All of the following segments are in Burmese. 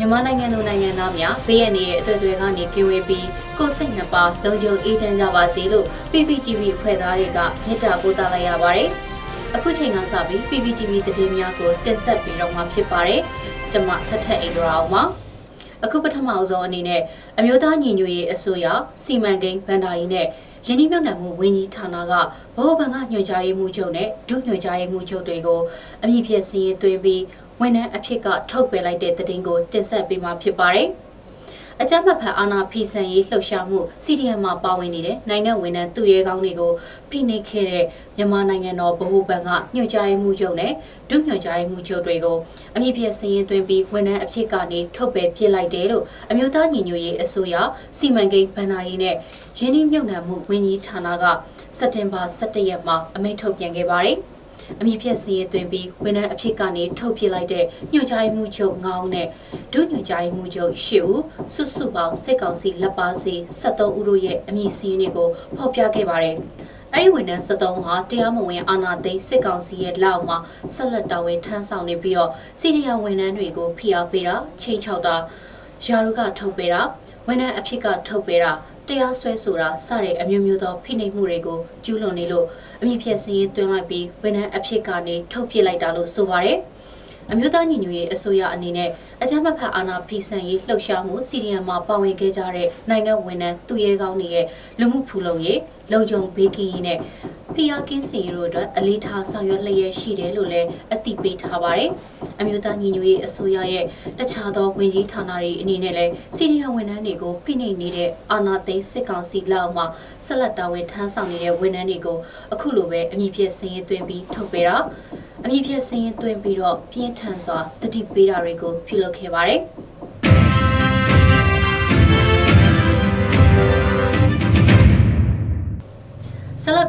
မြန်မာနိုင်ငံသူနိုင်ငံသားများဘေးရန်ရဲ့အသွက်တွေကနေကင်းဝေးပြီးကိုယ်စိတ်နှပါလုံခြုံအေးချမ်းကြပါစေလို့ PPTV ဖွဲ့သားတွေကမြစ်တာပို့သလိုက်ရပါတယ်။အခုချိန်ကစပြီး PPTV သတင်းများကိုတင်ဆက်ပေးတော့မှာဖြစ်ပါတယ်။ကျွန်မထထအိန္ဒရာအောင်ပါ။အခုပထမဆုံးအနေနဲ့အမျိုးသားညီညွတ်ရေးအစိုးရစီမံကိန်းဗန္ဒာယီနဲ့ယင်းနှိမ့်မြုပ်နှံမှုဝန်ကြီးဌာနကဗဟိုဘဏ်ကညွှန်ကြားရေးမှူးချုပ်နဲ့ဒုညွှန်ကြားရေးမှူးချုပ်တွေကိုအမည်ဖြစ်စည်းရင်သွင်းပြီး ဝန်ထမ်းအဖြစ်ကထုတ်ပယ်လိုက်တဲ့သတင်းကိုတင်ဆက်ပေးမှာဖြစ်ပါတယ်။အကြမ်းဖက်ဖန်အာဏာဖီဆန်ရေးလှုပ်ရှားမှု CDM မှာပါဝင်နေတဲ့နိုင်ငံဝန်ထမ်းသူရဲကောင်းတွေကိုဖိနှိပ်ခဲ့တဲ့မြန်မာနိုင်ငံတော်ဗဟိုဘဏ်ကညွှန်ကြားရေးမှူးချုပ်နဲ့ဒုညွှန်ကြားရေးမှူးချုပ်တွေကိုအမည်ပြစည်ရင်သွင်းပြီးဝန်ထမ်းအဖြစ်ကနေထုတ်ပယ်ပြစ်လိုက်တယ်လို့အမျိုးသားညီညွတ်ရေးအစိုးရစီမံကိန်းဗန်နာရေးနဲ့ရင်းနှီးမြှုပ်နှံမှုဝန်ကြီးဌာနကစက်တင်ဘာ17ရက်မှာအမိန့်ထုတ်ပြန်ခဲ့ပါတယ်။ အမည်ဖြတ်စီရင်သွင်းပြီးဝန်ထမ်းအဖြစ်ကနေထုတ်ပြလိုက်တဲ့ညွှန်ကြားမှုချုပ်9ဦးနဲ့ဒုညွှန်ကြားမှုချုပ်10ဦးစုစုပေါင်းစစ်ကောင်စီလက်ပါစီ73ဦးတို့ရဲ့အမည်စီရင်တွေကိုဖော်ပြခဲ့ပါတယ်။အဲ့ဒီဝန်ထမ်း73ဟာတရားမဝင်အာဏာသိမ်းစစ်ကောင်စီရဲ့လက်အောက်မှာဆက်လက်တာဝန်ထမ်းဆောင်နေပြီးတော့စီရီယာဝန်ထမ်းတွေကိုဖိအားပေးတာချိန်ချောက်တာယာရုကထုတ်ပေးတာဝန်ထမ်းအဖြစ်ကထုတ်ပေးတာ တရားစွဲဆိုတာစတဲ့အမျိုးမျိုးသောဖိနှိပ်မှုတွေကိုကျူးလွန်နေလို့အမြင့်ဖြတ်စည်ရင်တွင်းလိုက်ပြီးဝန်ထမ်းအဖြစ်ကနေထုတ်ပြစ်လိုက်တာလို့ဆိုပါတယ်။အမျိုးသားညီညွတ်ရေးအစိုးရအနေနဲ့အကြမ်းဖက်အာဏာဖီဆန်ရေးလှုပ်ရှားမှုစီရီယံမှာပါဝင်ခဲ့ကြတဲ့နိုင်ငံဝန်ထမ်းသူရဲကောင်းတွေရဲ့လူမှုဖူလုံရေးလုံခြုံဘေးကင်းရေးနဲ့ ဖိအားကင်းစီတို့အတွက်အလေးထားဆောင်ရွက်လျက်ရှိတယ်လို့လည်းအသိပေးထားပါတယ်။အမျိုးသားညီညွတ်ရေးအစိုးရရဲ့တခြားသောဝန်ကြီးဌာနတွေအနေနဲ့လည်းစီရီယံဝန်ထမ်းတွေကိုဖိနှိပ်နေတဲ့အာဏာသိမ်းစစ်ကောင်စီလက်အောက်မှာဆက်လက်တာဝန်ထမ်းဆောင်နေတဲ့ဝန်ထမ်းတွေကိုအခုလိုပဲအမည်ပြစင်ရင်သွင်းပြီးထုတ်ပေးတာအမည်ပြစင်ရင်သွင်းပြီးတော့ပြင်းထန်စွာတတိပေးတာတွေကိုပြုလုပ်ခဲ့ပါတယ်။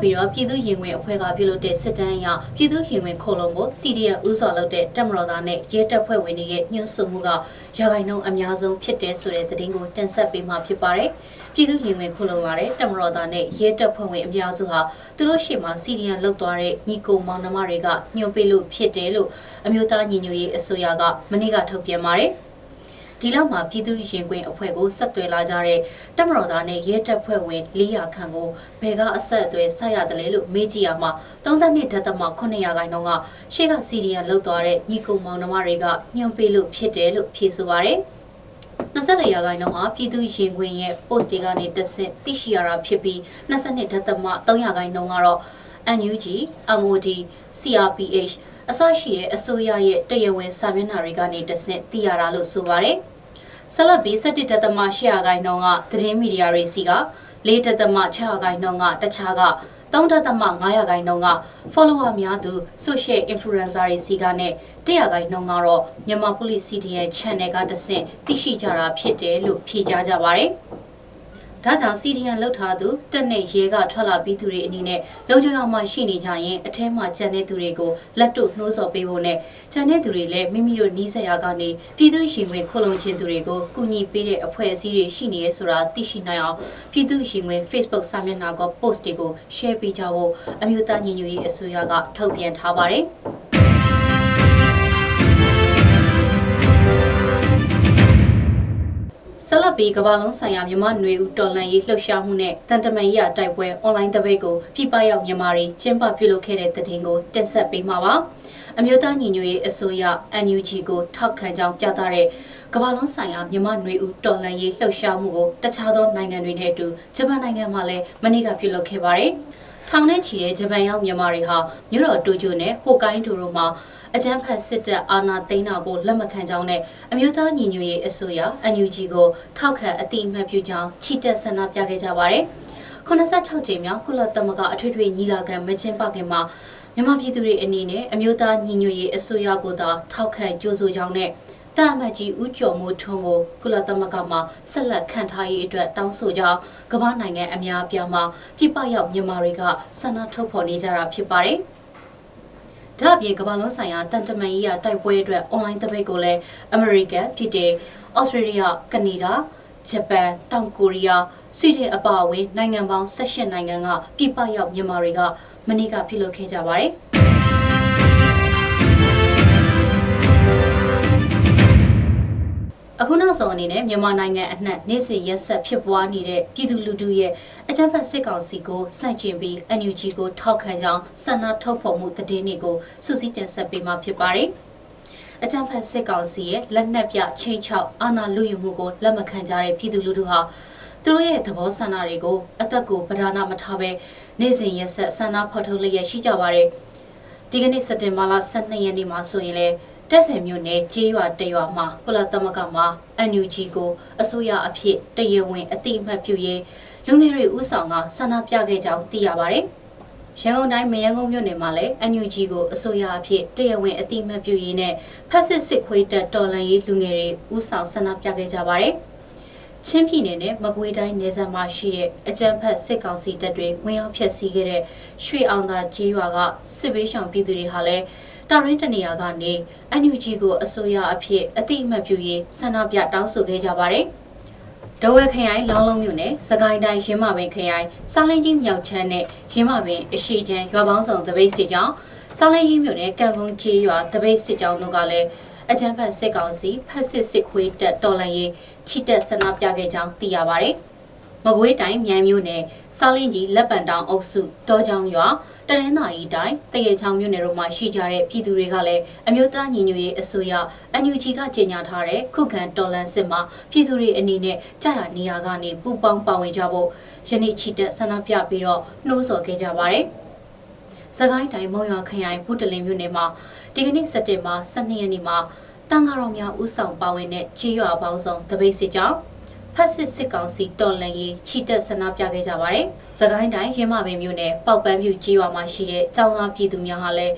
ပြီးတော့ပြည်သူရင်ဝင်အဖွဲ့ကပြုလုပ်တဲ့စစ်တမ်းအရပြည်သူရင်ဝင်ခုံလုံးကို CDN ဥစွာလုပ်တဲ့တက်မတော်သားနဲ့ရဲတပ်ဖွဲ့ဝင်တွေရဲ့ညှို့ဆွမှုကရာဂိုင်နှုန်းအများဆုံးဖြစ်တဲ့ဆိုတဲ့သတင်းကိုတင်ဆက်ပေးမှာဖြစ်ပါတယ်။ပြည်သူရင်ဝင်ခုံလုံးလာတဲ့တက်မတော်သားနဲ့ရဲတပ်ဖွဲ့ဝင်အများစုဟာသူတို့ရှေ့မှာ CDN လုပ်သွားတဲ့ညီကိုမောင်နှမတွေကညှို့ပေးလို့ဖြစ်တယ်လို့အမျိုးသားညီညွတ်ရေးအစိုးရကမနေ့ကထုတ်ပြန်ပါတယ်။ ဒီလောက်မှာပြည်သူရင်ခွင်အဖွဲ့ကိုဆက်သွယ်လာကြတဲ့တပ်မတော်သားနဲ့ရဲတပ်ဖွဲ့ဝင်400ခန့်ကိုဘယ်ကအဆက်အသွယ်ဆက်ရတယ်လဲလို့မေးကြည့်ရမှာ32ဒသမ900ခိုင်နှုန်းကရှေ့ကစီဒီယန်လောက်သွားတဲ့ညီကုံမောင်နှမတွေကညှို့ပေးလို့ဖြစ်တယ်လို့ဖြေဆိုပါရယ်24ရာခိုင်နှုန်းဟာပြည်သူရင်ခွင်ရဲ့ post တွေကနေတက်ဆင့်သိရှိရတာဖြစ်ပြီး22ဒသမ3ရာခိုင်နှုန်းကတော့ NUG, MOD, CRPH အစရှိတဲ့အစိုးရရဲ့တရားဝင်စာမျက်နှာတွေကနေတဆင့်သိရတာလို့ဆိုပါတယ်။ဆက်လက်ပြီး17တသမ800ခိုင်နှုန်းကသတင်းမီဒီယာတွေစီက4တသမ600ခိုင်နှုန်းကတခြားက3တသမ900ခိုင်နှုန်းက follower များသူ social influencer တွေစီကနဲ့100ခိုင်နှုန်းကတော့မြန်မာ police CDN channel ကတဆင့်သိရှိကြတာဖြစ်တယ်လို့ဖြေကြားကြပါတယ်။ ဒါကြောင့် CDN လောက်ထားသူတက်နဲ့ရဲကထွက်လာပြီးသူတွေအနေနဲ့လုံခြုံအောင်မှရှိနေကြရင်အထဲမှာကြံတဲ့သူတွေကိုလက်တို့နှိုးဆော်ပေးဖို့နဲ့ကြံတဲ့သူတွေလည်းမိမိတို့နီးစပ်ရာကနေပြည်သူရင်ဝင်ခုလုံခြင်းသူတွေကိုကူညီပေးတဲ့အဖွဲ့အစည်းတွေရှိနေရဆိုတာသိရှိနိုင်အောင်ပြည်သူရင်ဝင် Facebook စာမျက်နှာက post တွေကို share ပေးကြဖို့အမျိုးသားညီညွတ်ရေးအစိုးရကထုတ်ပြန်ထားပါတယ်။ ဆက်လက်ပြီးကမ္ဘာလုံးဆိုင်ရာမြန်မာနွေဦးတော်လှန်ရေးလှုပ်ရှားမှုနဲ့တန်တမန်ရေးတိုက်ပွဲအွန်လိုင်းတပိတ်ကိုပြပရောက်မြန်မာတွေကျင်းပပြုလုပ်ခဲ့တဲ့တဲ့တင်ကိုတင်ဆက်ပေးမှာပါအမျိုးသားညီညွတ်ရေးအစိုးရ NUG ကိုထောက်ခံကြောင်းပြသတဲ့ကမ္ဘာလုံးဆိုင်ရာမြန်မာနွေဦးတော်လှန်ရေးလှုပ်ရှားမှုကိုတခြားသောနိုင်ငံတွေနဲ့အတူဂျပန်နိုင်ငံမှာလည်းမနေ့ကပြုလုပ်ခဲ့ပါတယ်ထောင်နဲ့ချီတဲ့ဂျပန်ရောက်မြန်မာတွေဟာမြို့တော်တိုကျိုနဲ့ဟိုကိုင်းတိုတို့မှာ အကြမ်းဖက်စစ်တပ်အာဏာသိမ်းတာကိုလက်မခံကြောင်းနဲ့အမျိုးသားညီညွတ်ရေးအစိုးရ NUG ကိုထောက်ခံအတိအမှတ်ပြုကြောင်းချီတက်ဆန္ဒပြခဲ့ကြပါတယ်။86ကြိမ်မြောက်ကုလသမဂ္ဂအထွေထွေညီလာခံမကျင်းပခင်မှာမြန်မာပြည်သူတွေအနေနဲ့အမျိုးသားညီညွတ်ရေးအစိုးရကိုသာထောက်ခံကြိုးဆိုကြောင်းနဲ့တာမတ်ကြီးဦးကျော်မိုးထွန်းကိုကုလသမဂ္ဂမှဆက်လက်ခံထားရေးအတွက်တောင်းဆိုကြောင်းကမ္ဘာနိုင်ငံအများအပြားမှာပြပရောက်မြန်မာတွေကဆန္ဒထုတ်ဖော်နေကြတာဖြစ်ပါတယ်။ ဒါအပြင်ကမ္ဘာလုံးဆိုင်ရာတန်တမန်ရေးရတိုက်ပွဲအတွက်အွန်လိုင်းသပိတ်ကိုလည်းအမေရိကန်ဖြစ်တဲ့ဩစတြေးလျကနေဒါဂျပန်တောင်ကိုရီးယားဆွီဒင်အပါအဝင်နိုင်ငံပေါင်း18နိုင်ငံကပြည်ပရောက်မြန်မာတွေကမနေ့ကပြုလုပ်ခဲ့ကြပါတယ် အခုနောက်ဆုံးအနေနဲ့မြန်မာနိုင်ငံအနှံ့နေ့စဉ်ရက်ဆက်ဖြစ်ပွားနေတဲ့ပြည်သူလူထုရဲ့အကြမ်းဖက်စစ်ကောင်စီကိုစန့်ကျင်ပြီး NUG ကိုထောက်ခံကြောင်းဆန္ဒထုတ်ဖော်မှုသတင်းတွေကိုစုစည်းတင်ဆက်ပေးမှာဖြစ်ပါတယ်။အကြမ်းဖက်စစ်ကောင်စီရဲ့လက်နက်ပြချိန်ချောက်အာဏာလုယူမှုကိုလက်မခံကြတဲ့ပြည်သူလူထုဟာသူတို့ရဲ့သဘောဆန္ဒတွေကိုအသက်ကိုပဓာနာမထားဘဲနေ့စဉ်ရက်ဆက်ဆန္ဒဖော်ထုတ်လျက်ရှိကြပါတယ်။ဒီကနေ့စက်တင်ဘာလ12ရက်နေ့မှာဆိုရင်လည်း တက်ဆယ်မြို့နယ်ကြေးရွာတရွာမှာကုလသမဂ္ဂမှာ NUG ကိုအစိုးရအဖြစ်တရဝင်အတိအမှတ်ပြုရေးလူငယ်တွေဥဆောင်ကဆန္ဒပြခဲ့ကြောင်းသိရပါတယ်။ရန်ကုန်တိုင်းမရန်ကုန်မြို့နယ်မှာလည်း NUG ကိုအစိုးရအဖြစ်တရဝင်အတိအမှတ်ပြုရေးနဲ့ဖက်စစ်စစ်ခွေးတပ်တော်လှန်ရေးလူငယ်တွေဥဆောင်ဆန္ဒပြခဲ့ကြပါတယ်။ချင်းပြည်နယ်နဲ့မကွေးတိုင်းနယ်စပ်မှာရှိတဲ့အကြံဖက်စစ်ကောင်စီတပ်တွေဝင်ရောက်ဖျက်ဆီးခဲ့တဲ့ရွှေအောင်သာကျေးရွာကစစ်ဘေးရှောင်ပြည်သူတွေဟာလည်း တာရင်းတနေရာကနေ NUG ကိုအစိုးရအဖြစ်အတိအမှတ်ပြုရေးဆန္ဒပြတောင်းဆိုခဲ့ကြပါတယ်။ဒဝဲခရိုင်လောင်းလုံးမြို့နယ်စကိုင်းတိုင်းရင်းမပင်ခရိုင်စားလင်းကြီးမြောက်ချမ်းနဲ့ရင်းမပင်အရှိချမ်းရွာပေါင်းစုံတပိတ်စစ်ကြောင်းစားလင်းကြီးမြို့နယ်ကံကုန်းကျေးရွာတပိတ်စစ်ကြောင်းတို့ကလည်းအကြံဖတ်စစ်ကောင်စီဖက်စစ်စစ်ခွေးတက်တော်လှန်ရေးချီတက်ဆန္ဒပြခဲ့ကြောင်းသိရပါတယ်။မကွေးတိုင်းမြိုင်မြို့နယ်စားလင်းကြီးလက်ပံတောင်အုပ်စုတောချောင်းရွာ တနင်္သာရီတိုင်းတရေချောင်းမြို့နယ်တို့မှာရှိကြတဲ့ပြည်သူတွေကလည်းအမျိုးသားညီညွတ်ရေးအစိုးရ NUG ကကြေညာထားတဲ့ခုခံတော်လှန်စစ်မှာပြည်သူတွေအနေနဲ့ကြာရနေရာကနေပူပေါင်းပါဝင်ကြဖို့ယနေ့ချီတက်ဆန္ဒပြပြီးတော့နှိုးဆော်ခဲ့ကြပါတယ်။စကိုင်းတိုင်းမုံရွာခရိုင်ဘုတလင်မြို့နယ်မှာဒီကနေ့စက်တင်ဘာ12ရက်နေ့မှာတန်ဃာတော်များဥဆောင်ပါဝင်တဲ့ကြေးရွာပေါင်းစုံတပိတ်စစ်ကြောင်း ဖက်စစ်စစ်ကောင်စီတော်လှန်ရေးချီတက်ဆန္ဒပြခဲ့ကြပါတယ်။သခိုင်းတိုင်းရင်းမပင်မြို့နယ်ပောက်ပန်းပြူကြီးရွာမှာရှိတဲ့ကျောင်းသားပြည်သူများဟာလည်း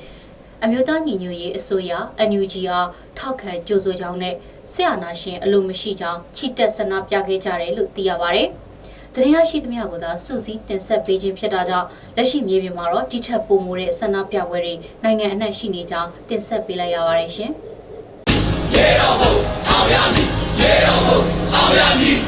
အမျိုးသားညီညွတ်ရေးအစိုးရ NUG အားထောက်ခံကြိုးဆိုကြောင်းနဲ့ဆရာနာရှင်အလိုမရှိကြောင်းချီတက်ဆန္ဒပြခဲ့ကြတယ်လို့သိရပါတယ်။သတင်းရရှိသမျှကိုသာစုစည်းတင်ဆက်ပေးခြင်းဖြစ်တာကြောင့်လက်ရှိမြေပြင်မှာတော့ဒီထက်ပိုမိုတဲ့ဆန္ဒပြပွဲတွေနိုင်ငံအနှံ့ရှိနေကြောင်းတင်ဆက်ပေးလိုက်ရပါတယ်ရှင်။ရေတော်ဘုံအောင်ရမ ည်ရေတော်ဘုံအောင်ရမည်